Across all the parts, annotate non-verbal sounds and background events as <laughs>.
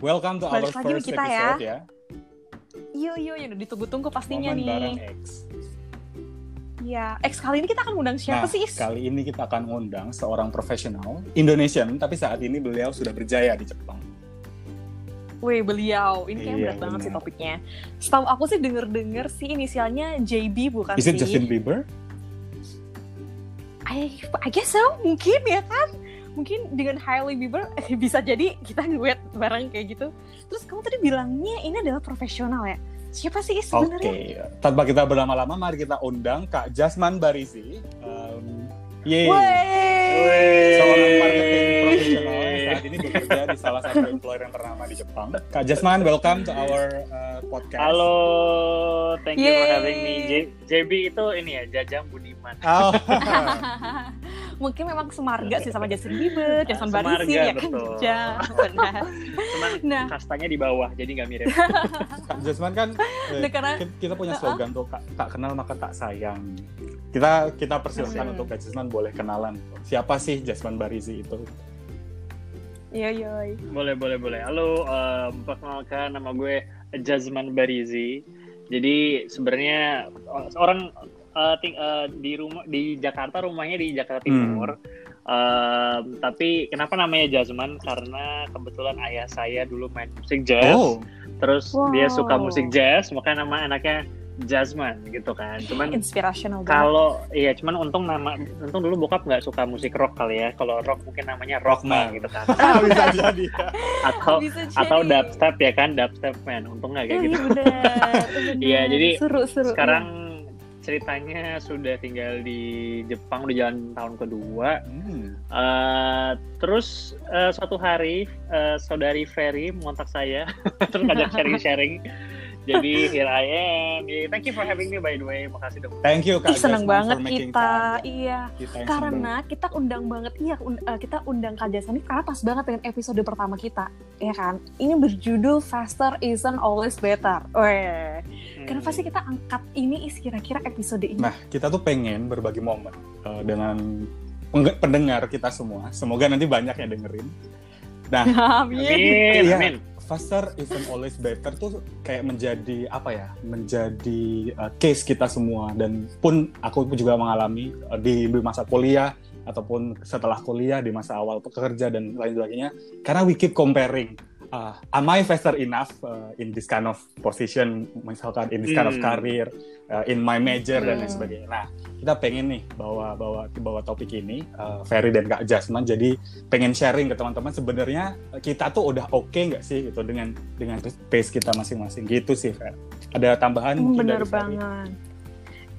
Welcome to Balik our first kita ya. episode ya. Iya, iya, iya, udah ditunggu-tunggu pastinya Momen bareng nih. X. Iya, X kali ini kita akan undang siapa nah, sih? Is? kali ini kita akan undang seorang profesional Indonesian, tapi saat ini beliau sudah berjaya di Jepang. Wih, beliau. Ini kayak Iya, berat banget sih topiknya. Setahu aku sih denger-denger sih inisialnya JB bukan Is it sih? Justin Bieber? I, I guess so, mungkin ya kan? Mungkin dengan Hailey Bieber <laughs> eh, bisa jadi kita duet bareng kayak gitu. Terus kamu tadi bilangnya ini adalah profesional ya? Siapa sih Is Oke, sebenarnya? tanpa kita berlama-lama, mari kita undang Kak Jasman Barizi. Um, yeay. Wey. Seorang marketing profesional yang saat ini bekerja di salah satu employer yang ternama di Jepang. Kak Jasman, welcome to our uh, podcast. Halo, thank you for having me. J- JB itu ini ya, Jajang Budiman. Oh. <laughs> Mungkin memang semarga sih sama Justin Bieber, <laughs> Jason Semarga, Barisin ya kan? <laughs> Ja, benar. Cuman Nah. kastanya di bawah, jadi nggak mirip. <laughs> Kak Jasman kan eh, Nah, karena- ki- kita punya slogan tuh Kak, tak kenal maka tak sayang. Kita kita persilahkan Hmm. untuk Kak Jasman boleh kenalan. Siapa sih Jasman Barizi itu? Iya, iya. boleh, boleh, boleh. Halo, em, perkenalkan nama gue Jazman Barizi. Jadi sebenarnya eh, orang eh, ting- eh, di rumah di Jakarta rumahnya di Jakarta Timur. Em, tapi kenapa namanya Jazman? Karena kebetulan ayah saya dulu main musik jazz. Oh, Terus Wow. dia suka musik jazz, makanya nama anaknya Jasmine gitu kan. Cuman Inspirational banget. kalau iya, cuman untung nama untung dulu bokap nggak suka musik rock kali ya. Kalau rock mungkin namanya rockman gitu kan. <laughs> bisa jadi. Atau Bisa atau dubstep ya kan, dubstep man. Untung nggak kayak Iya, gitu. benar. <laughs> Iya, jadi seru, seru. Sekarang ceritanya sudah tinggal di Jepang udah jalan tahun kedua. Hmm. Eh, terus eh, suatu hari eh, saudari Ferry mengontak saya <laughs> terus ngajak sharing-sharing. Jadi here I am. Yeah, thank you for having me by the way. Makasih dong. Thank you Kak Ih, seneng banget kita. time. Iya. Kita Karena kita undang banget, iya un- eh, kita undang Kak Jason ini karena pas banget dengan episode pertama kita, ya kan? Ini berjudul Faster Isn't Always Better. Weh, kenapa sih kita angkat ini is kira-kira episode ini? Nah, kita tuh pengen berbagi momen uh, dengan pendengar kita semua. Semoga nanti banyak yang dengerin. Nah, <laughs> Amin. Amin. Iya. Amin. Faster isn't always better tuh kayak menjadi apa ya? Menjadi uh, case kita semua dan pun aku juga mengalami uh, di masa kuliah ataupun setelah kuliah di masa awal pekerja dan lain sebagainya. Karena we keep comparing. Uh, am I faster enough uh, in this kind of position, misalkan in this kind of Hmm. career, uh, in my major dan lain Hmm. sebagainya. Nah, kita pengen nih bawa bawa bawa topik ini, uh, Ferry dan Kak Jasman. Jadi pengen sharing ke teman-teman sebenarnya kita tuh udah oke nggak sih gitu dengan dengan pace kita masing-masing gitu sih Fer. Ada tambahan mungkin bener dari Ferry? banget.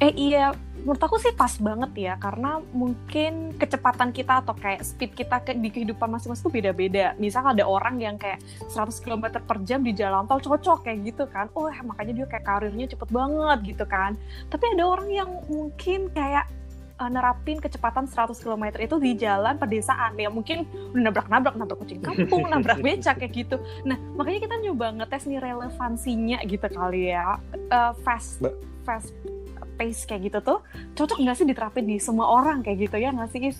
Eh iya, menurut aku sih pas banget ya karena mungkin kecepatan kita atau kayak speed kita ke, di kehidupan masing-masing tuh beda-beda. Misal ada orang yang kayak 100 km per jam di jalan tol cocok kayak gitu kan. Oh makanya dia kayak karirnya cepet banget gitu kan. Tapi ada orang yang mungkin kayak eh, nerapin kecepatan 100 km itu di jalan pedesaan ya mungkin udah nabrak-nabrak nabrak kucing kampung nabrak <laughs> becak kayak gitu nah makanya kita nyoba ngetes nih relevansinya gitu kali ya Eh, fast Ba- fast pace kayak gitu tuh cocok nggak sih diterapin di semua orang kayak gitu ya nggak sih Is?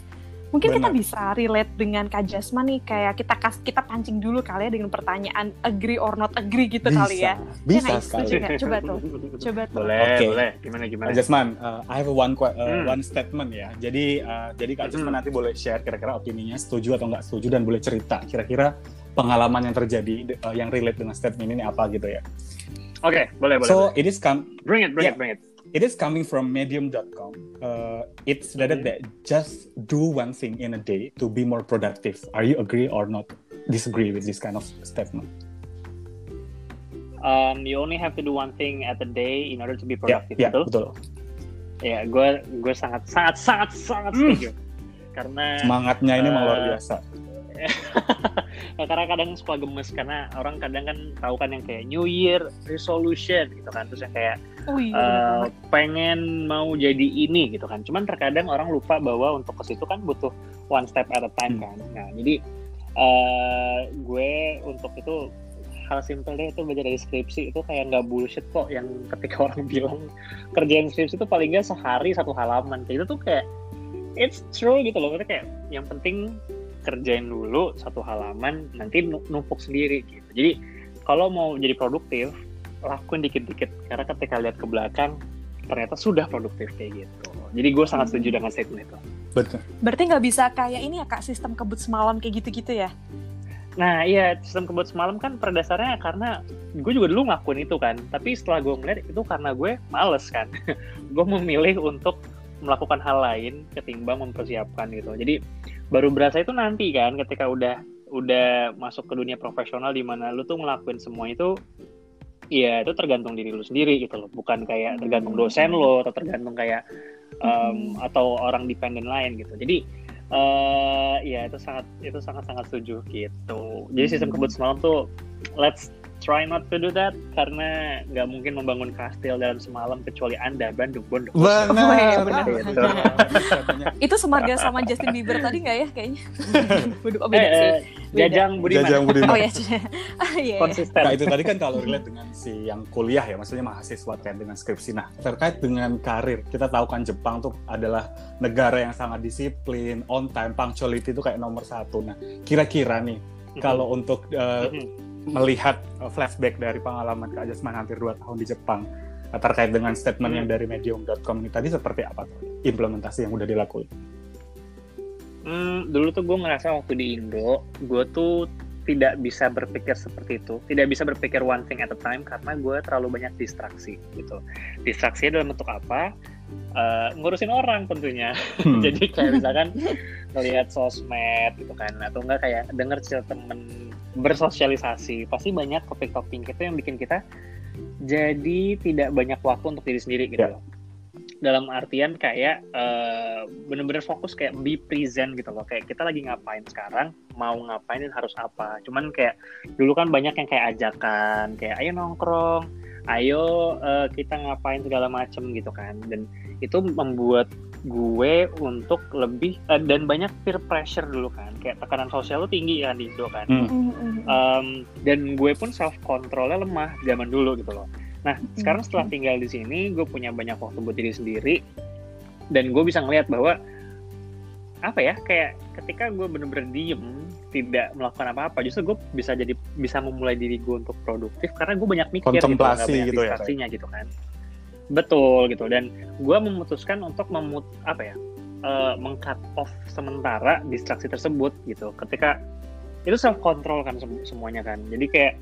Mungkin kita Benar. bisa relate dengan Kak Jasma nih kayak kita kas kita pancing dulu kali ya dengan pertanyaan agree or not agree gitu bisa, kali ya. bisa nggak, Is? sekali. Coba tuh, <laughs> coba tuh. Boleh, Oke. boleh. Gimana gimana? Kak Jasman, uh, I have one uh, Hmm. one statement ya. Jadi uh, jadi Kak Jasman Hmm. nanti boleh share kira-kira opininya setuju atau nggak setuju dan boleh cerita kira-kira pengalaman yang terjadi uh, yang relate dengan statement ini apa gitu ya. Oke, boleh boleh. So boleh. it is come Bring it, bring Yeah. it, bring it. It is coming from medium.com. Uh, it's stated that just do one thing in a day to be more productive. Are you agree or not disagree with this kind of statement? Um, you only have to do one thing at a day in order to be Ya, productive. ya, betul? betul. Ya, gue gue sangat sangat sangat sangat Hmm. setuju. Karena Semangatnya ini memang luar biasa. <laughs> Nah, karena kadang suka gemes karena orang kadang kan tahu kan yang kayak New Year resolution gitu kan. Terus yang kayak Oh iya, banget. pengen mau jadi ini gitu kan. Cuman terkadang orang lupa bahwa untuk ke situ kan butuh one step at a time Hmm. kan. Nah jadi eh, gue untuk itu hal simple deh itu belajar dari skripsi. Itu kayak nggak bullshit kok yang ketika <laughs> orang bilang kerjaan skripsi itu paling nggak sehari satu halaman. Kayak itu tuh kayak it's true gitu loh. Maksudnya kayak yang penting kerjain dulu satu halaman nanti nu- numpuk sendiri gitu. Jadi kalau mau jadi produktif lakuin dikit-dikit. Karena ketika lihat ke belakang ternyata sudah produktif kayak gitu. Jadi gue sangat setuju dengan statement itu. Betul. Berarti nggak bisa kayak ini ya kak sistem kebut semalam kayak gitu-gitu ya? Nah iya sistem kebut semalam kan pada dasarnya karena gue juga dulu ngakuin itu kan. Tapi setelah gue ngeliat itu karena gue males kan. <laughs> Gue memilih untuk melakukan hal lain ketimbang mempersiapkan gitu. Jadi baru berasa itu nanti kan ketika udah udah masuk ke dunia profesional di mana lu tuh ngelakuin semua itu ya itu tergantung diri lu sendiri gitu loh. Bukan kayak tergantung dosen lo atau tergantung kayak um, atau orang dependen lain gitu. Jadi eh ya itu sangat itu sangat sangat setuju gitu. Jadi sistem kebut semalam tuh let's try not to do that karena nggak mungkin membangun kastil dalam semalam kecuali anda Bandung Bondok Benar. benar. Gitu. <laughs> Itu semarga sama Justin Bieber tadi nggak ya kayaknya? <laughs> Oh, eh, beda sih. eh, Jajang Budiman Jajang Budiman. Oh ya, Ah, iya. <laughs> iya. konsisten Nah itu tadi kan kalau relate dengan si yang kuliah ya, maksudnya mahasiswa terkait dengan skripsi. Nah terkait dengan karir, kita tahu kan Jepang tuh adalah negara yang sangat disiplin, on time, punctuality itu kayak nomor satu. Nah kira-kira nih kalau untuk uh. Melihat uh, flashback dari pengalaman Kak Jasman hampir 2 tahun di Jepang uh, terkait dengan statement Hmm. yang dari medium.com ini tadi seperti apa tuh implementasi yang udah dilakuin? Hmm, dulu tuh gue ngerasa waktu di Indo, gue tuh tidak bisa berpikir seperti itu, tidak bisa berpikir one thing at a time karena gue terlalu banyak distraksi gitu. Distraksinya dalam bentuk apa? Eh, ngurusin orang tentunya. Hmm. <laughs> Jadi kayak misalkan ngelihat sosmed gitu kan, atau enggak kayak denger cerita temen bersosialisasi, pasti banyak topik-topik itu yang bikin kita jadi tidak banyak waktu untuk diri sendiri gitu Ya. loh. Dalam artian kayak eh, bener-bener fokus kayak be present gitu loh. Kayak kita lagi ngapain sekarang, mau ngapain dan harus apa. Cuman kayak dulu kan banyak yang kayak ajakan, kayak ayo nongkrong, ayo eh, kita ngapain segala macem gitu kan. Dan itu membuat gue untuk lebih eh, dan banyak peer pressure dulu kan. Kayak tekanan sosial tuh tinggi kan di Indo kan. Hmm. Mm, mm, mm. Um, dan gue pun self controlnya lemah zaman dulu gitu loh. Nah sekarang setelah tinggal di sini, gue punya banyak waktu buat diri sendiri dan gue bisa ngelihat bahwa apa ya kayak ketika gue bener-bener diem tidak melakukan apa-apa justru gue bisa jadi bisa memulai diri gue untuk produktif karena gue banyak mikir gitu, Kontemplasi nggak banyak gitu ya, gitu kan betul gitu. Dan gue memutuskan untuk memut apa ya eh, meng-cut off sementara distraksi tersebut gitu. Ketika itu self control kan sem- semuanya kan. Jadi kayak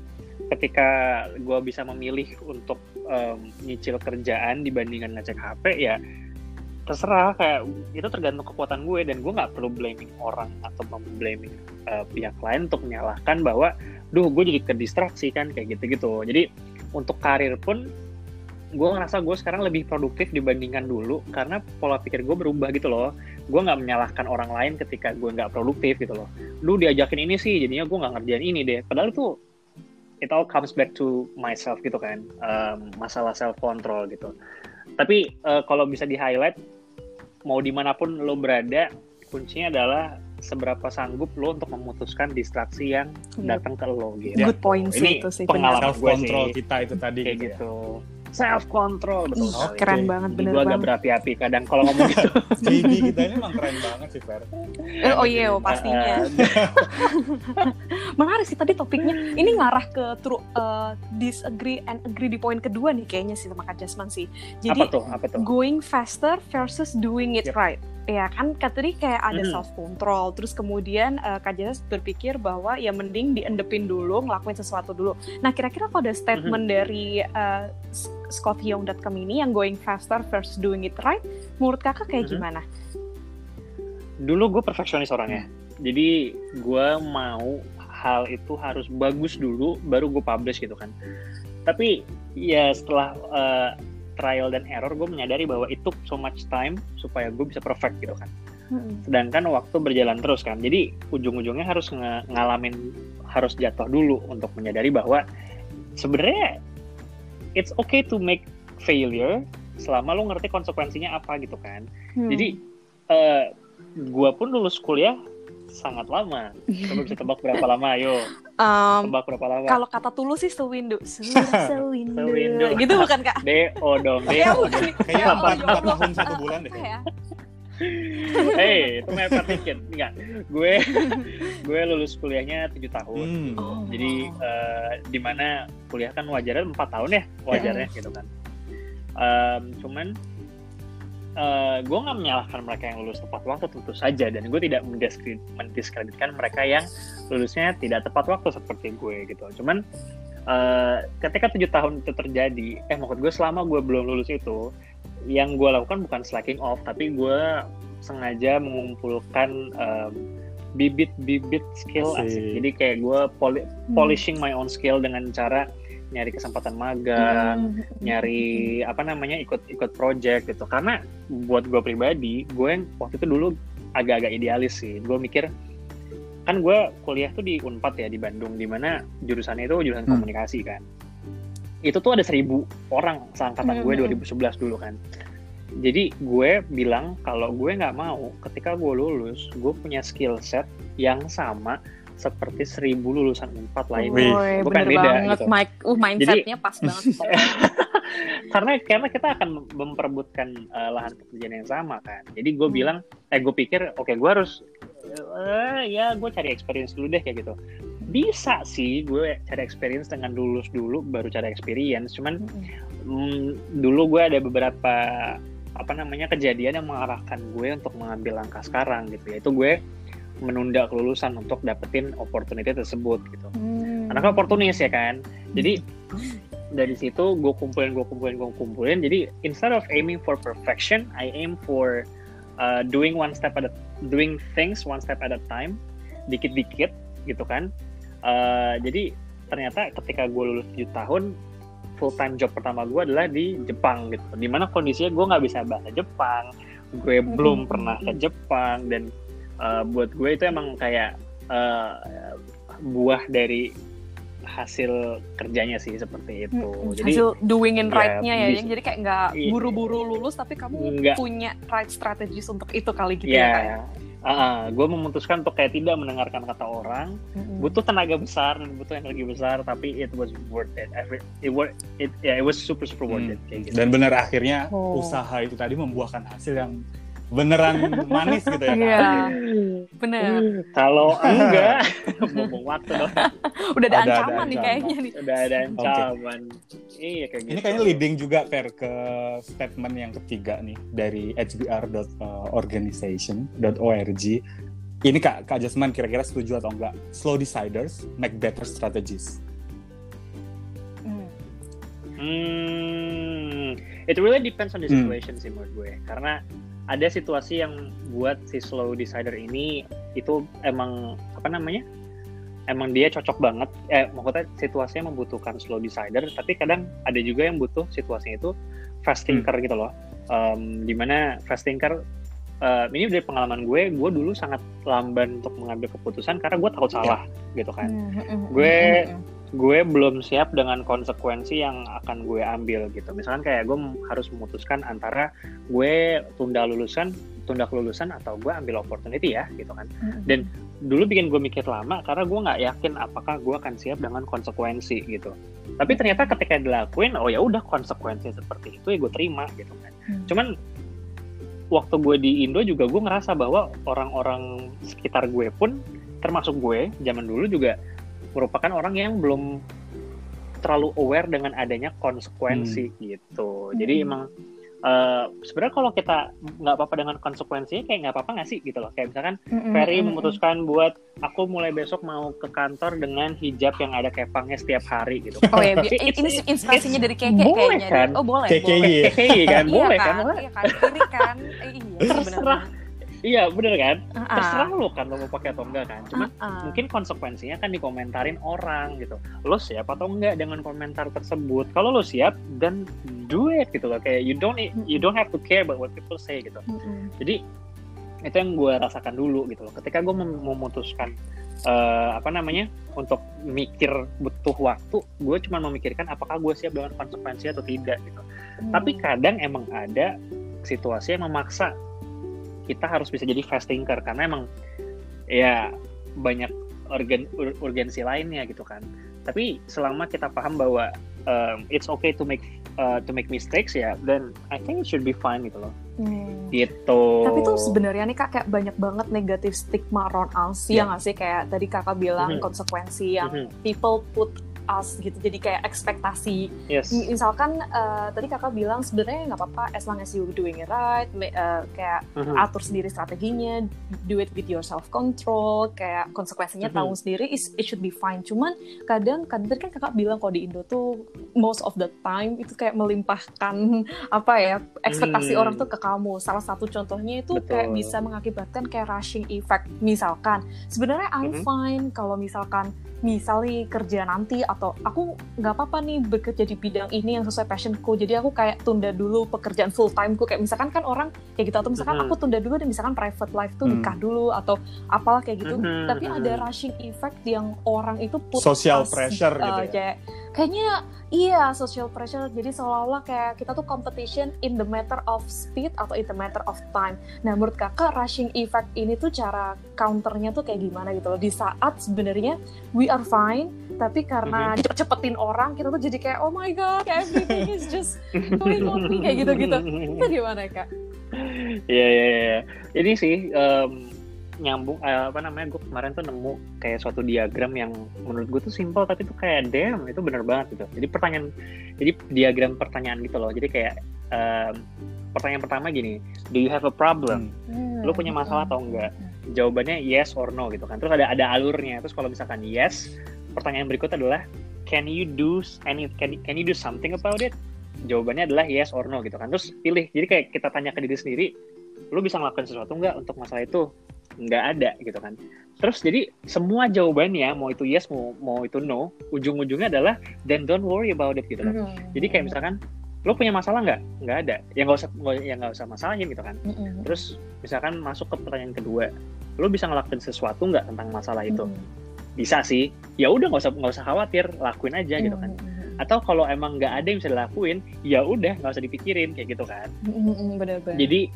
ketika gue bisa memilih untuk em, nyicil kerjaan dibandingkan ngecek HP ya terserah. Kayak itu tergantung kekuatan gue dan gue nggak perlu blaming orang atau memblaming eh, pihak lain untuk menyalahkan bahwa duh gue jadi kedistraksi kan kayak gitu-gitu. Jadi untuk karir pun gue ngerasa gue sekarang lebih produktif dibandingkan dulu karena pola pikir gue berubah gitu loh gue nggak menyalahkan orang lain ketika gue nggak produktif gitu loh lu diajakin ini sih jadinya gue nggak ngerjain ini deh padahal itu it all comes back to myself gitu kan Em, masalah self control gitu tapi eh, kalau bisa di highlight mau di mana pun lo berada kuncinya adalah seberapa sanggup lo untuk memutuskan distraksi yang Iya. datang ke lo gitu Good point sih Ini itu sih. pengalaman. Self gue control sih. kita itu tadi kayak gitu. ya. gitu self control betul Ih, keren banget, bener gue agak berapi-api kadang kalau ngomong gitu <laughs> JD kita ini emang keren banget sih Fer. Eh, oh iya, oh, pastinya. <laughs> Menarik sih tadi topiknya. Ini ngarah ke true uh, disagree and agree di poin kedua nih kayaknya sih sama Kak Jasman sih. Jadi apa tuh apa tuh going faster versus doing it Yep. right. Ya kan kata tadi kayak ada Mhm. self control. Terus kemudian uh, Kak Jas berpikir bahwa ya mending diendepin dulu, ngelakuin sesuatu dulu. Nah kira-kira kalau ada statement dari uh, scottyoung.com ini yang going faster versus doing it right, menurut kakak kayak Mhm. gimana? dulu gue perfeksionis orangnya jadi gue mau hal itu harus bagus dulu baru gue publish gitu kan tapi ya setelah uh, trial dan error gue menyadari bahwa itu so much time supaya gue bisa perfect gitu kan Mm-mm. sedangkan waktu berjalan terus kan jadi ujung-ujungnya harus nge- ngalamin harus jatuh dulu untuk menyadari bahwa sebenarnya it's okay to make failure selama lo ngerti konsekuensinya apa gitu kan Hmm. jadi eh gua pun lulus kuliah sangat lama. Coba bisa tebak berapa lama? Ayo, Um, tebak berapa lama? Kalau kata tulus sih sewindu. Sewindu. <laughs> Sewindu. gitu bukan kak? DO dong, DO. Kayaknya Ya empat, Allah. empat tahun satu bulan deh. Ya? hey, itu mepet dikit. Enggak. Gue gue lulus kuliahnya tujuh tahun. Hmm. Oh. Jadi eh, di mana kuliah kan wajarnya empat tahun ya wajarnya gitu kan. Em, cuman eh, gue nggak menyalahkan mereka yang lulus tepat waktu tentu saja dan gue tidak mendiskreditkan mereka yang lulusnya tidak tepat waktu seperti gue gitu. Cuman eh, ketika tujuh tahun itu terjadi, eh maksud gue selama gue belum lulus itu, yang gue lakukan bukan slacking off, tapi gue sengaja mengumpulkan em, bibit-bibit skill Asik. asik. Jadi kayak gue poli- polishing my own skill dengan cara nyari kesempatan magang, Hmm. nyari apa namanya ikut-ikut project gitu. Karena buat gue pribadi, gue yang waktu itu dulu agak-agak idealis sih. Gue mikir kan gue kuliah tuh di Unpad ya di Bandung, di mana jurusannya itu jurusan Hmm. komunikasi kan. Itu tuh ada seribu orang seangkatan gue Hmm. 2011 dulu kan. Jadi gue bilang kalau gue nggak mau ketika gue lulus, gue punya skill set yang sama seperti seribu lulusan Unpad lainnya. Bener beda banget. gitu. Mike, uh, mindsetnya pas banget. <laughs> karena karena kita akan memperebutkan uh, lahan pekerjaan yang sama kan jadi gue Hmm. bilang eh gue pikir oke gue harus eh, ya gue cari experience dulu deh kayak gitu bisa sih gue cari experience dengan lulus dulu baru cari experience cuman mm, dulu gue ada beberapa apa namanya kejadian yang mengarahkan gue untuk mengambil langkah sekarang gitu yaitu gue menunda kelulusan untuk dapetin opportunity tersebut gitu. Hmm. anaknya oportunis ya kan? Jadi dari situ gue kumpulin gue kumpulin gue kumpulin. Jadi instead of aiming for perfection I aim for uh, doing one step at a doing things one step at a time dikit-dikit gitu kan? Uh, jadi ternyata ketika gue lulus 7 tahun full time job pertama gue adalah di Jepang gitu. Di mana kondisinya gue nggak bisa bahasa Jepang gue belum pernah ke Jepang dan uh, buat gue itu emang kayak uh, buah dari hasil kerjanya sih seperti itu. Mm-mm. Jadi hasil doing and ya, right-nya ya, yang jadi kayak nggak Iya. buru-buru lulus tapi kamu Nggak. punya right strategies untuk itu kali gitu ya, Kak, ya, gue memutuskan untuk kayak tidak mendengarkan kata orang. Mm-mm. Butuh tenaga besar dan butuh energi besar, tapi it was worth it. Every, it, wor- it, yeah, it was super super worth Hmm. it kayak gitu. Dan benar akhirnya Oh. usaha itu tadi membuahkan hasil yang beneran manis gitu ya. Kak? Iya, bener. Kalau <laughs> enggak, buang waktu dong. Udah ada, Ada- ada ancaman nih ancaman. kayaknya nih. Udah ada ancaman. Iya kayak gitu. Ini kayaknya leading juga Fer ke statement yang ketiga nih dari hbr.organization.org. Ini Kak, Kak Jasman kira-kira setuju atau enggak? Slow deciders make better strategies. Hmm. Hmm, it really depends on the Hmm. situation sih menurut gue. Karena ada situasi yang buat si slow decider ini itu emang apa namanya? Emang dia cocok banget. Eh, maksudnya situasinya membutuhkan slow decider, tapi kadang ada juga yang butuh situasinya itu fast Hmm. thinker gitu loh. Um, di mana fast thinker eh, ini dari pengalaman gue, gue dulu sangat lamban untuk mengambil keputusan karena gue takut salah gitu kan Hmm, hmm, hmm, Gue- hmm, hmm. Gue belum siap dengan konsekuensi yang akan gue ambil gitu. Misalkan kayak gue harus memutuskan antara gue tunda lulusan, tunda kelulusan atau gue ambil opportunity ya gitu kan. Hmm. Dan dulu bikin gue mikir lama karena gue nggak yakin apakah gue akan siap dengan konsekuensi gitu. Tapi ternyata ketika dilakuin, oh ya udah konsekuensi seperti itu ya gue terima gitu kan. Hmm. Cuman waktu gue di Indo juga gue ngerasa bahwa orang-orang sekitar gue pun termasuk gue zaman dulu juga merupakan orang yang belum terlalu aware dengan adanya konsekuensi gitu. Jadi Hmm. emang eh, sebenarnya kalau kita nggak apa-apa dengan konsekuensinya kayak nggak apa-apa nggak sih gitu loh. Kayak misalkan Hmm, hmm, Ferry hmm, memutuskan buat aku mulai besok mau ke kantor dengan hijab yang ada kepangnya setiap hari gitu. Oh ya, It's- <laughs> ini inspirasinya dari keke boleh kayaknya. kan? Oh boleh, KKI boleh. ya? Iya kan, Iya boleh kan, kan? iya kan, kiri kan, Eh, iya Terserah. Iya bener kan? benar. Terserah lo kan lo mau pakai atau enggak kan. Cuman Ah, ah. mungkin konsekuensinya kan dikomentarin orang gitu. Lo siap atau enggak dengan komentar tersebut? Kalau lo siap, dan do it gitu loh. Kayak you don't you don't have to care about what people say gitu. Hmm, hmm. Jadi itu yang gue rasakan dulu gitu loh. Ketika gue mem- memutuskan eh, apa namanya untuk mikir butuh waktu, gue cuma memikirkan apakah gue siap dengan konsekuensi atau tidak gitu. Tapi kadang emang ada situasi yang memaksa kita harus bisa jadi fast thinker karena emang ya banyak organ ur- urgensi lainnya gitu kan. Tapi selama kita paham bahwa um, it's okay to make uh, to make mistakes ya, then I think it should be fine gitu loh. Hmm. gitu Tapi tuh sebenarnya nih kak kayak banyak banget negatif stigma around us Iya. ya nggak sih kayak tadi kakak bilang Mhm. konsekuensi yang Mhm. people put us gitu jadi kayak ekspektasi yes misalkan eh, tadi kakak bilang sebenarnya nggak apa-apa as long as you doing it right eh, kayak Mhm. atur sendiri strateginya do it with your self control kayak konsekuensinya Mhm. tahu sendiri is- it should be fine cuman kadang kan tadi kan kakak bilang kalau di Indo tuh most of the time itu kayak melimpahkan <laughs> apa ya ekspektasi Hmm. orang tuh ke kamu salah satu contohnya itu kayak Betul. bisa mengakibatkan kayak rushing effect misalkan sebenarnya I'm Mhm. fine kalau misalkan misalnya kerja nanti atau aku nggak apa-apa nih bekerja di bidang ini yang sesuai passionku. Jadi aku kayak tunda dulu pekerjaan full timeku kayak misalkan kan orang kayak gitu atau misalkan aku tunda dulu dan misalkan private life tuh Hmm. nikah dulu atau apalah kayak gitu. Tapi ada rushing effect yang orang itu put Social us, pressure uh, gitu ya. kayak- kayaknya iya social pressure jadi seolah-olah kayak kita tuh competition in the matter of speed atau in the matter of time nah menurut kakak rushing effect ini tuh cara counternya tuh kayak gimana gitu loh di saat sebenarnya we are fine tapi karena Mhm. cepet-cepetin orang kita tuh jadi kayak oh my god everything is just going on me kayak gitu-gitu itu gimana kak? <laughs> Iya iya iya. Ini sih em, nyambung eh, apa namanya gue kemarin tuh nemu kayak suatu diagram yang menurut gue tuh simpel tapi tuh kayak damn itu bener banget gitu. Jadi pertanyaan jadi diagram pertanyaan gitu loh. Jadi kayak em, pertanyaan pertama gini, do you have a problem? Hmm. Lu punya masalah atau enggak? Jawabannya yes or no gitu kan. Terus ada ada alurnya. Terus kalau misalkan yes, pertanyaan berikut adalah can you do any can, can you do something about it? Jawabannya adalah yes or no gitu kan. Terus pilih. Jadi kayak kita tanya ke diri sendiri, lu bisa ngelakuin sesuatu nggak untuk masalah itu? Nggak ada gitu kan. Terus jadi semua jawabannya mau itu yes mau mau itu no, ujung-ujungnya adalah then don't worry about it gitu kan. Hmm. Jadi kayak misalkan lu punya masalah nggak? Nggak ada. Ya nggak usah nggak- ya nggak usah masalahin gitu kan. Hmm. Terus misalkan masuk ke pertanyaan kedua, lu bisa ngelakuin sesuatu nggak tentang masalah itu? Hmm. Bisa sih. Ya udah nggak usah nggak usah khawatir, lakuin aja gitu kan. Hmm. Atau kalau emang nggak ada yang bisa dilakuin, ya udah nggak usah dipikirin kayak gitu kan. Hmm, benar-benar. Jadi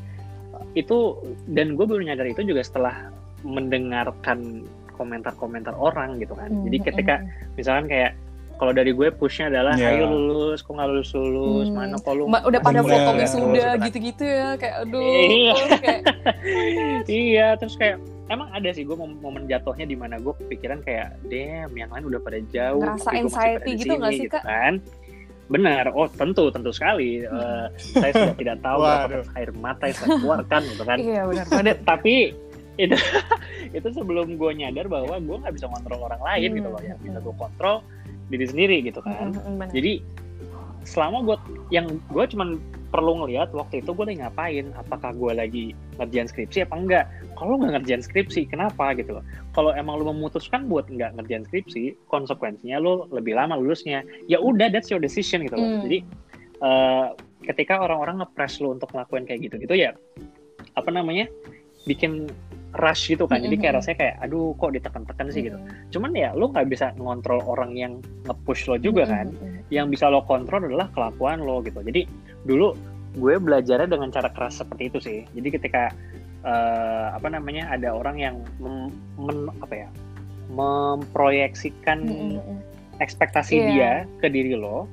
itu dan gue baru nyadar itu juga setelah mendengarkan komentar-komentar orang gitu kan. Hmm, Jadi ketika misalkan kayak kalau dari gue pushnya adalah Iya. ayo lulus, kok nggak lulus lulus, Hmm. mana kok lu Ma- udah pada Bener. foto Bener. wisuda Gitu kan. gitu-gitu ya kayak aduh Iya. terus kayak <laughs> iya terus kayak emang ada sih gue momen, jatuhnya di mana gue kepikiran kayak damn yang lain udah pada jauh Ngerasa anxiety pada gitu nggak sini," sih, Kak? kan benar. Oh tentu tentu sekali. Eh, saya sudah <laughs> tidak tahu berapa air mata yang saya keluarkan gitu kan. Iya benar benar. <laughs> Tapi itu <laughs> itu sebelum gue nyadar bahwa gue nggak bisa kontrol orang lain Hmm, gitu loh. Yang bisa hmm. gue kontrol diri sendiri gitu kan. Benar. Jadi selama gue yang gue cuman perlu ngelihat waktu itu gue lagi ngapain? Apakah gue lagi ngerjain skripsi apa enggak? Kalau nggak ngerjain skripsi kenapa gitu loh? Kalau emang lu memutuskan buat nggak ngerjain skripsi konsekuensinya lu lebih lama lulusnya. Ya udah that's your decision gitu loh. Hmm. jadi eh, ketika orang-orang ngepres lu untuk ngelakuin kayak gitu gitu ya apa namanya bikin rush gitu kan. Jadi kayak Mm-mm. rasanya kayak aduh kok ditekan-tekan sih? Hmm. gitu cuman ya lu nggak bisa ngontrol orang yang nge-push lo juga kan. Yang bisa lo kontrol adalah kelakuan lo gitu. Jadi dulu gue belajarnya dengan cara keras seperti itu sih. Jadi ketika eh, apa namanya ada orang yang mem, men- apa ya memproyeksikan ekspektasi Iya. dia ke diri lo,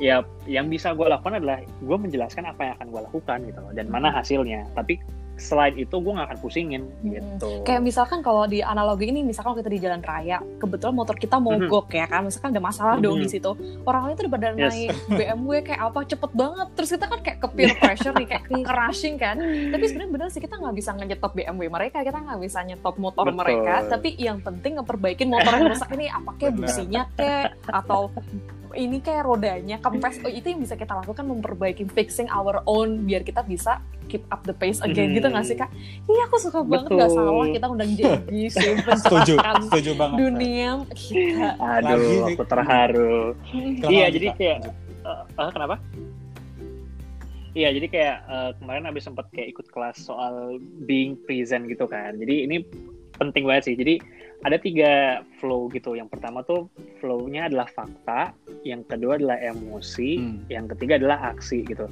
ya yang bisa gue lakukan adalah gue menjelaskan apa yang akan gue lakukan gitu loh dan mana hasilnya. Tapi selain itu gue nggak akan pusingin Mm-mm. gitu. Kayak misalkan kalau di analogi ini, misalkan kita di jalan raya, kebetulan motor kita mogok ya kan, misalkan ada masalah dong di Mhm. situ. Orang lain tuh udah pada Yes. naik BMW kayak apa cepet banget, terus kita kan kayak ke peer pressure nih, kayak ke rushing kan. Tapi sebenarnya bener sih kita nggak bisa ngetop BMW mereka, kita nggak bisa nyetop motor Betul. mereka. Tapi yang penting ngeperbaikin motor yang rusak ini, apa kayak businya kayak atau ini kayak rodanya kempes oh, itu yang bisa kita lakukan memperbaiki fixing our own biar kita bisa keep up the pace again Mhm. gitu nggak sih kak? Iya aku suka banget Betul. nggak salah kita undang Jadi <laughs> sih setuju setuju banget dunia kita. Lagi Aduh, nih. aku terharu. Kenapa Iya, lagi, jadi kayak eh, eh, kenapa? Iya, jadi kayak eh, kemarin abis sempat kayak ikut kelas soal being present gitu kan. Jadi ini penting banget sih. Jadi ada tiga flow gitu. Yang pertama tuh flow-nya adalah fakta, yang kedua adalah emosi, Hmm. yang ketiga adalah aksi gitu.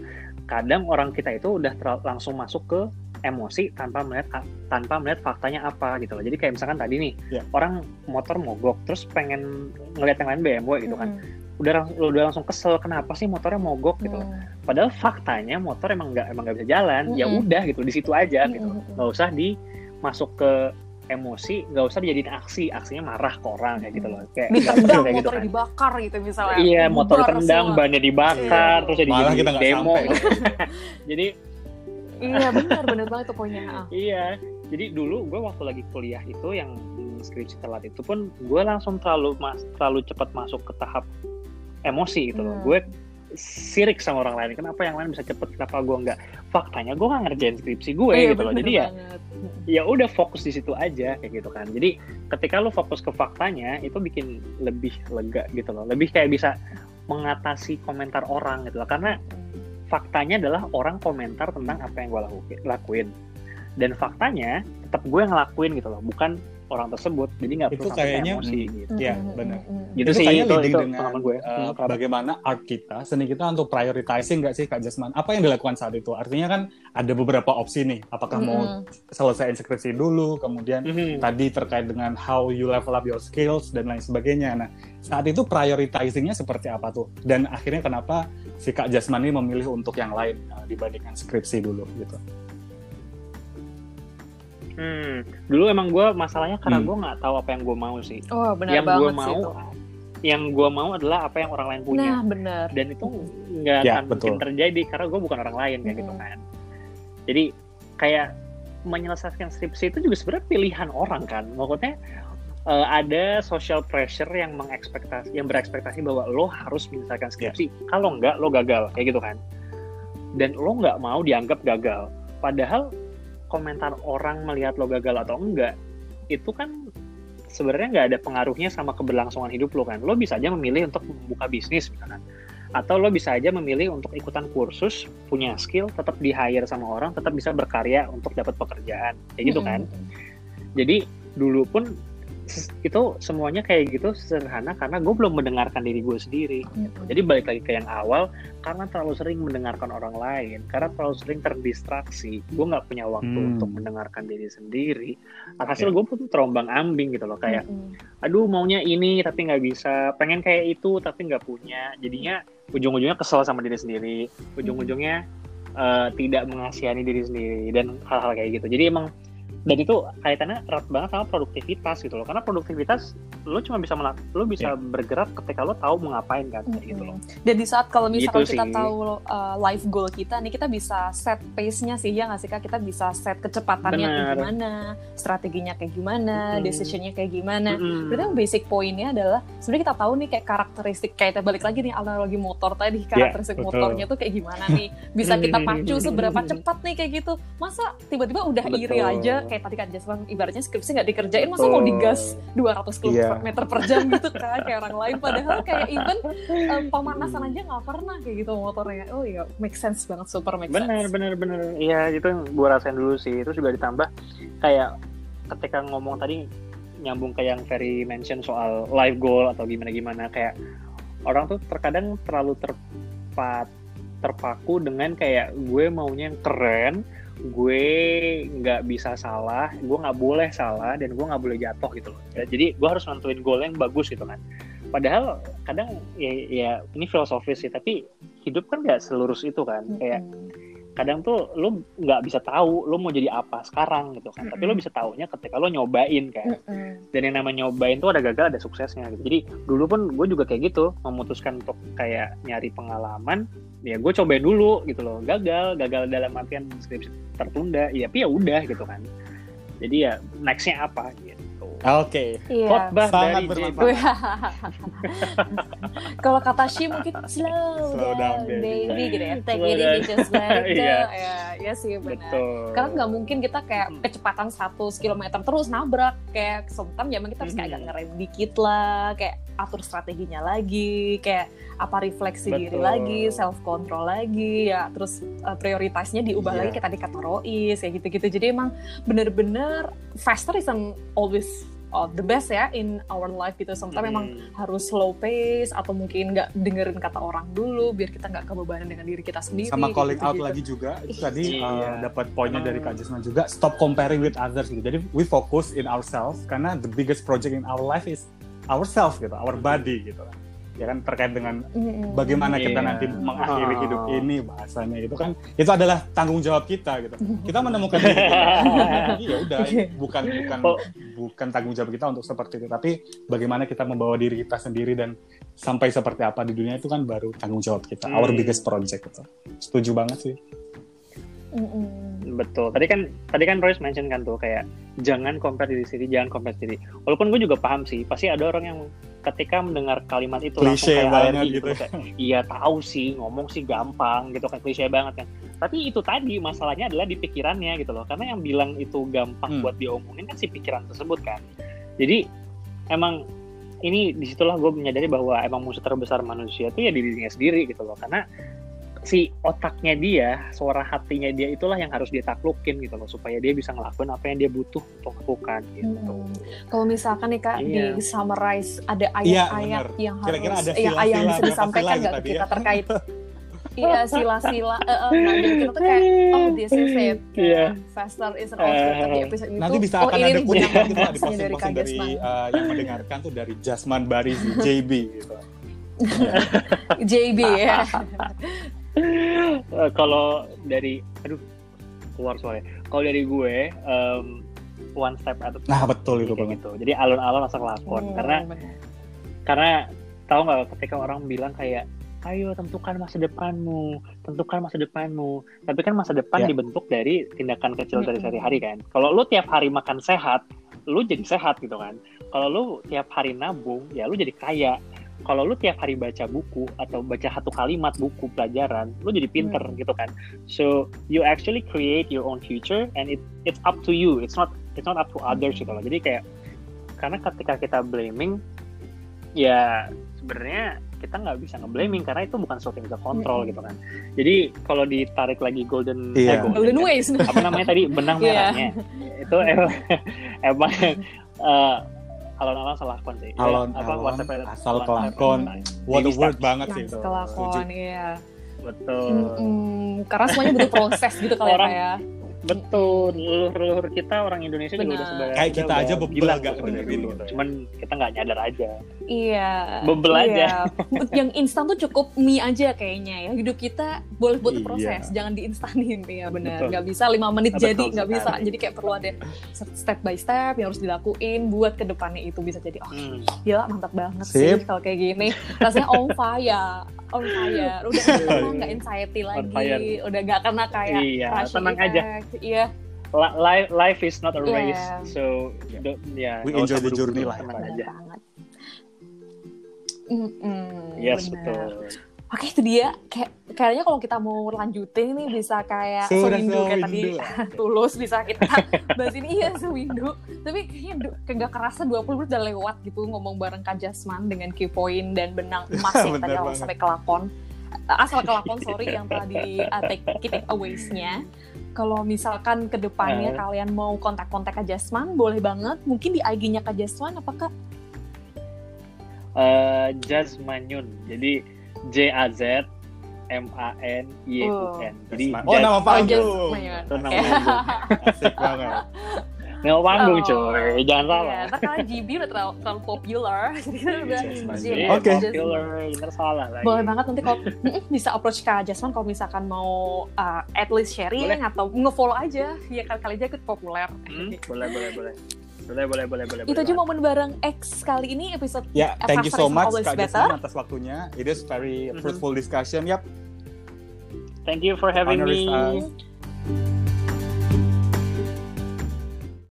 Kadang orang kita itu udah teral- langsung masuk ke emosi tanpa melihat tanpa melihat faktanya apa gitu loh. Jadi kayak misalkan tadi nih, Ya. orang motor mogok terus pengen ngelihat yang lain BMW gitu kan Mm-mm. udah lang- udah langsung kesel kenapa sih motornya mogok gitu Mm. padahal faktanya motor emang nggak emang nggak bisa jalan ya Mm-mm. udah gitu di situ aja gitu Mm-mm. nggak usah di masuk ke emosi nggak usah dijadiin aksi aksinya marah ke orang kayak gitu loh kayak ditendang kayak gitu motornya kan dibakar gitu misalnya iya motor tendang bannya dibakar Iya. terus jadi Malah kita demo <laughs> jadi iya benar benar banget tuh poinnya ah. Iya, jadi dulu gue waktu lagi kuliah itu yang skripsi telat itu pun gue langsung terlalu mas terlalu cepat masuk ke tahap emosi gitu loh. Hmm. Gue sirik sama orang lain. Kenapa yang lain bisa cepet? Kenapa gue nggak? Faktanya gue nggak ngerjain skripsi gue Iya, gitu loh. Jadi ya banget. ya udah fokus di situ aja kayak gitu kan. Jadi ketika lo fokus ke faktanya itu bikin lebih lega gitu loh. Lebih kayak bisa mengatasi komentar orang gitu loh. Karena faktanya adalah orang komentar tentang apa yang gue lakuin dan faktanya tetap gue yang ngelakuin gitu loh bukan orang tersebut jadi nggak Itu perlu sampai kayaknya, emosi hmm, gitu Iya, Mm, mm, benar. mm, mm. gitu itu sih itu, itu dengan pengalaman gue uh, Hmm, bagaimana art kita, seni kita untuk prioritizing nggak sih Kak Jasman? Apa yang dilakukan saat itu? Artinya kan ada beberapa opsi nih. Apakah mau Mm-mm. selesai skripsi dulu, kemudian Mhm. tadi terkait dengan how you level up your skills dan lain sebagainya. Nah, saat itu prioritizingnya seperti apa tuh? Dan akhirnya kenapa si Kak Jasman ini memilih untuk yang lain uh, dibandingkan skripsi dulu gitu? Hmm, dulu emang gue masalahnya karena Hmm. gue nggak tahu apa yang gue mau sih. Oh benar yang banget gue sih mau itu. yang gue mau adalah apa yang orang lain punya. Nah benar. Dan itu nggak Ya, akan mungkin betul. terjadi karena gue bukan orang lain kayak gitu Mhm. kan. Jadi kayak menyelesaikan skripsi itu juga sebenarnya pilihan orang kan. Maksudnya eh, ada social pressure yang mengekspektasi yang berekspektasi bahwa lo harus menyelesaikan skripsi. Kalau enggak lo gagal kayak gitu kan. Dan lo nggak mau dianggap gagal. Padahal komentar orang melihat lo gagal atau enggak itu kan sebenarnya nggak ada pengaruhnya sama keberlangsungan hidup lo kan. Lo bisa aja memilih untuk membuka bisnis misalkan. Atau lo bisa aja memilih untuk ikutan kursus punya skill tetap di hire sama orang tetap bisa berkarya untuk dapat pekerjaan. Kayak gitu kan. Jadi dulu pun itu semuanya kayak gitu sederhana karena gue belum mendengarkan diri gue sendiri. Jadi balik lagi ke yang awal karena terlalu sering mendengarkan orang lain karena terlalu sering terdistraksi gue nggak punya waktu Hmm. untuk mendengarkan diri sendiri. Alhasil gue pun terombang ambing gitu loh kayak aduh maunya ini tapi nggak bisa pengen kayak itu tapi nggak punya. Jadinya ujung-ujungnya kesel sama diri sendiri ujung-ujungnya eh, tidak mengasihani diri sendiri dan hal-hal kayak gitu. Jadi emang dan itu kaitannya erat banget sama produktivitas gitu loh karena produktivitas lo cuma bisa melak lo bisa bergerak ketika lo tahu mau ngapain kan kayak gitu loh Dan di saat kalau misalkan Gitu kita sih. tahu uh, life goal kita nih, kita bisa set pace-nya sih ya nggak sih kak? Kita bisa set kecepatannya kayak Benar. gimana, strateginya kayak gimana, Mm-mm. decisionnya kayak gimana. Mm-mm. Berarti yang basic poinnya adalah sebenarnya kita tahu nih kayak karakteristik kayak kita balik lagi nih analogi motor tadi karakteristik betul. motornya tuh kayak gimana nih bisa kita pacu seberapa <laughs> cepat nih kayak gitu masa tiba-tiba udah iri Betul. aja kayak tadi kan Jasmine ibaratnya skripsi nggak dikerjain masa mau digas 200 km Iya. per jam gitu kan kayak orang lain. Padahal kayak even em, pemanasan aja nggak pernah kayak gitu motornya. Oh iya make sense banget super make bener sense. bener bener. Iya itu yang gue rasain dulu sih. Itu juga ditambah kayak ketika ngomong tadi nyambung ke yang Ferry mention soal life goal atau gimana gimana kayak orang tuh terkadang terlalu terpat terpaku dengan kayak gue maunya yang keren gue nggak bisa salah gue nggak boleh salah dan gue nggak boleh jatuh gitu loh. Ya, jadi gue harus nentuin goal yang bagus gitu kan. Padahal kadang ya, ya ini filosofis sih tapi hidup kan nggak selurus itu kan. Kayak kadang tuh lu nggak bisa tahu lu mau jadi apa sekarang gitu kan. Tapi lu bisa taunya ketika lu nyobain kan. Mm-mm. dan yang namanya nyobain tuh ada gagal ada suksesnya gitu. Jadi dulu pun gue juga kayak gitu memutuskan untuk kayak nyari pengalaman ya gue cobain dulu gitu loh. Gagal gagal dalam artian skripsi tertunda ya tapi ya udah gitu kan jadi ya nextnya apa gitu Oke, Iya. khotbah Sangat dari. <laughs> Kalau kata Shi mungkin slow, Slow down, down, baby. baby. gitu ya. Take Slow it easy, just let it <laughs> go. Iya. ya, ya sih benar. betul Karena nggak mungkin kita kayak Hmm. kecepatan 100 km terus nabrak. Kayak sometimes ya emang kita harus kayak agak ngerem dikit lah, kayak atur strateginya lagi, kayak apa refleksi diri Betul. lagi, self control lagi, ya terus uh, prioritasnya diubah Iya. lagi kayak tadi Rois, kayak gitu-gitu. Jadi emang bener-bener faster isn't always uh, the best ya in our life gitu. Sometimes Hmm. memang harus slow pace atau mungkin nggak dengerin kata orang dulu biar kita nggak kebebanan dengan diri kita sendiri. sama calling out gitu-gitu. lagi juga itu tadi Iya. uh, dapat poinnya dari Kak Hmm. Jasmine juga stop comparing with others gitu jadi we focus in ourselves karena the biggest project in our life is ourselves gitu our body gitu ya kan terkait dengan bagaimana kita Iya. nanti mengakhiri Oh. hidup ini bahasanya itu kan. Itu adalah tanggung jawab kita gitu. Kita menemukan diri kita. Ya udah bukan bukan Oh. bukan tanggung jawab kita untuk seperti itu. Tapi bagaimana kita membawa diri kita sendiri dan sampai seperti apa di dunia itu kan baru tanggung jawab kita. Our Hmm. biggest project itu setuju banget sih Mm-mm. Betul. Tadi kan tadi kan Royce mention kan tuh kayak jangan compare diri sendiri, jangan compare diri. Walaupun gue juga paham sih, pasti ada orang yang ketika mendengar kalimat itu langsung Klise kayak banget alergi gitu. Kayak, iya tahu sih, ngomong sih gampang gitu kan klise banget kan. Tapi itu tadi masalahnya adalah di pikirannya gitu loh. Karena yang bilang itu gampang Hmm. buat diomongin kan si pikiran tersebut kan. Jadi emang ini di situlah gue menyadari bahwa emang musuh terbesar manusia itu ya dirinya sendiri gitu loh. Karena si otaknya dia, suara hatinya dia itulah yang harus dia taklukin gitu loh supaya dia bisa ngelakuin apa yang dia butuh untuk lakukan gitu. Mm-mm. Kalau misalkan nih kak Iya. di summarize ada Iya, ayat-ayat bener. yang Kira-kira harus ada yang, sila-sila, yang bisa disampaikan sila nggak gitu ke kita ya? terkait iya sila-sila eh, eh, nah, jadi kita tuh kayak oh this is it Iya. faster is an outfit di episode itu nanti bisa oh akan ini ada nih pun benang gitu lah di emasnya <laughs> dari posting-posting dari uh, yang mendengarkan tuh dari Jasman Barizi JB gitu <laughs> JB ya <laughs> kalau dari aduh keluar suaranya. Kalau dari gue em, one step at a time. nah betul itu banget gitu. Jadi alon-alon asal lakon. Hmm, Karena bener. karena tahu nggak ketika orang bilang kayak ayo tentukan masa depanmu, tentukan masa depanmu. Tapi kan masa depan Ya. dibentuk dari tindakan kecil dari sehari-hari kan. Kalau lu tiap hari makan sehat, lu jadi sehat gitu kan. Kalau lu tiap hari nabung, ya lu jadi kaya. Kalau lu tiap hari baca buku atau baca satu kalimat buku pelajaran, lu jadi pinter Hmm. gitu kan. So you actually create your own future and it it's up to you. It's not it's not up to others gitu loh. Jadi kayak karena ketika kita blaming ya sebenarnya kita nggak bisa nge-blaming karena itu bukan sesuatu yang bisa kontrol Mm-mm. gitu kan. Jadi kalau ditarik lagi golden Iya. eh, Golden ya. Ways apa namanya tadi benang <laughs> Iya. merahnya itu emang <laughs> emang eh, alon-alon salah sih. Eh, Alon-alon one step at a- asal one step at a kelakon. what a Baby word banget sih itu kelakon iya Betul. Mm-mm. karena semuanya butuh proses gitu kali Orang- ya ya Betul, leluhur-leluhur kita orang Indonesia juga udah Benar. sebenarnya Kayak kita aja bebel gila gak gitu dari dulu. gitu ya. Cuman kita nggak nyadar aja. Iya. Bebel iya. aja. yang instan tuh cukup mie aja kayaknya ya. Hidup kita boleh butuh Iya. proses, jangan diinstanin ya benar. Betul. Nggak bisa lima menit Betul jadi, nggak bisa. sekali. Jadi kayak perlu ada step by step yang harus dilakuin buat ke depannya itu bisa jadi oh Hmm. gila mantap banget Sip. sih kalau kayak gini. Rasanya on fire, on fire. Udah <laughs> nggak nggak anxiety lagi, udah nggak kena kayak Iya, tenang aja. Iya. Life life is not a Iya. race, so don't- ya. We enjoy the journey lah, tenang Pak. aja. Banget. Mm-mm, Yes benar. betul. Oke itu dia kayak kayaknya kalau kita mau lanjutin nih bisa kayak Sudah sewindu kayak tadi sewindu. <laughs> tulus bisa kita <laughs> bahas ini iya sewindu tapi kayaknya du- kayak nggak kerasa 20 menit udah lewat gitu ngomong bareng Kak Jasman dengan key point dan benang <laughs> emas yang tadi Bener sampai kelakon asal kelakon sorry yang tadi uh, take key takeaways-nya kalau misalkan ke depannya Eh. kalian mau kontak-kontak Kak Jasman boleh banget mungkin di IG-nya Kak Jasman apakah Eh, Jasmanyun. Jadi J A Z M A N Y U N. Jadi Oh, Jas- nama Oh, panggung. Jasmanyun. Itu nama panggung. <laughs> asik banget nama panggung Oh. coy. Jangan salah. Iya, ntar karena GB udah terlalu, terlalu popular, jadi <laughs> udah Jasmine. J- Jadi Oke. popular, ntar salah lagi. Boleh banget nanti kalau bisa approach Kak Jasmine kalau misalkan mau uh, at least sharing Boleh. atau nge-follow aja, ya kali-kali aja ikut populer. Hmm, boleh, boleh, boleh. Boleh, boleh, boleh, boleh. Itu aja momen bareng X kali ini episode ya thank you so much Kak. Jasmine atas waktunya it is very Mhm. fruitful discussion yap Thank you for having honor is me. us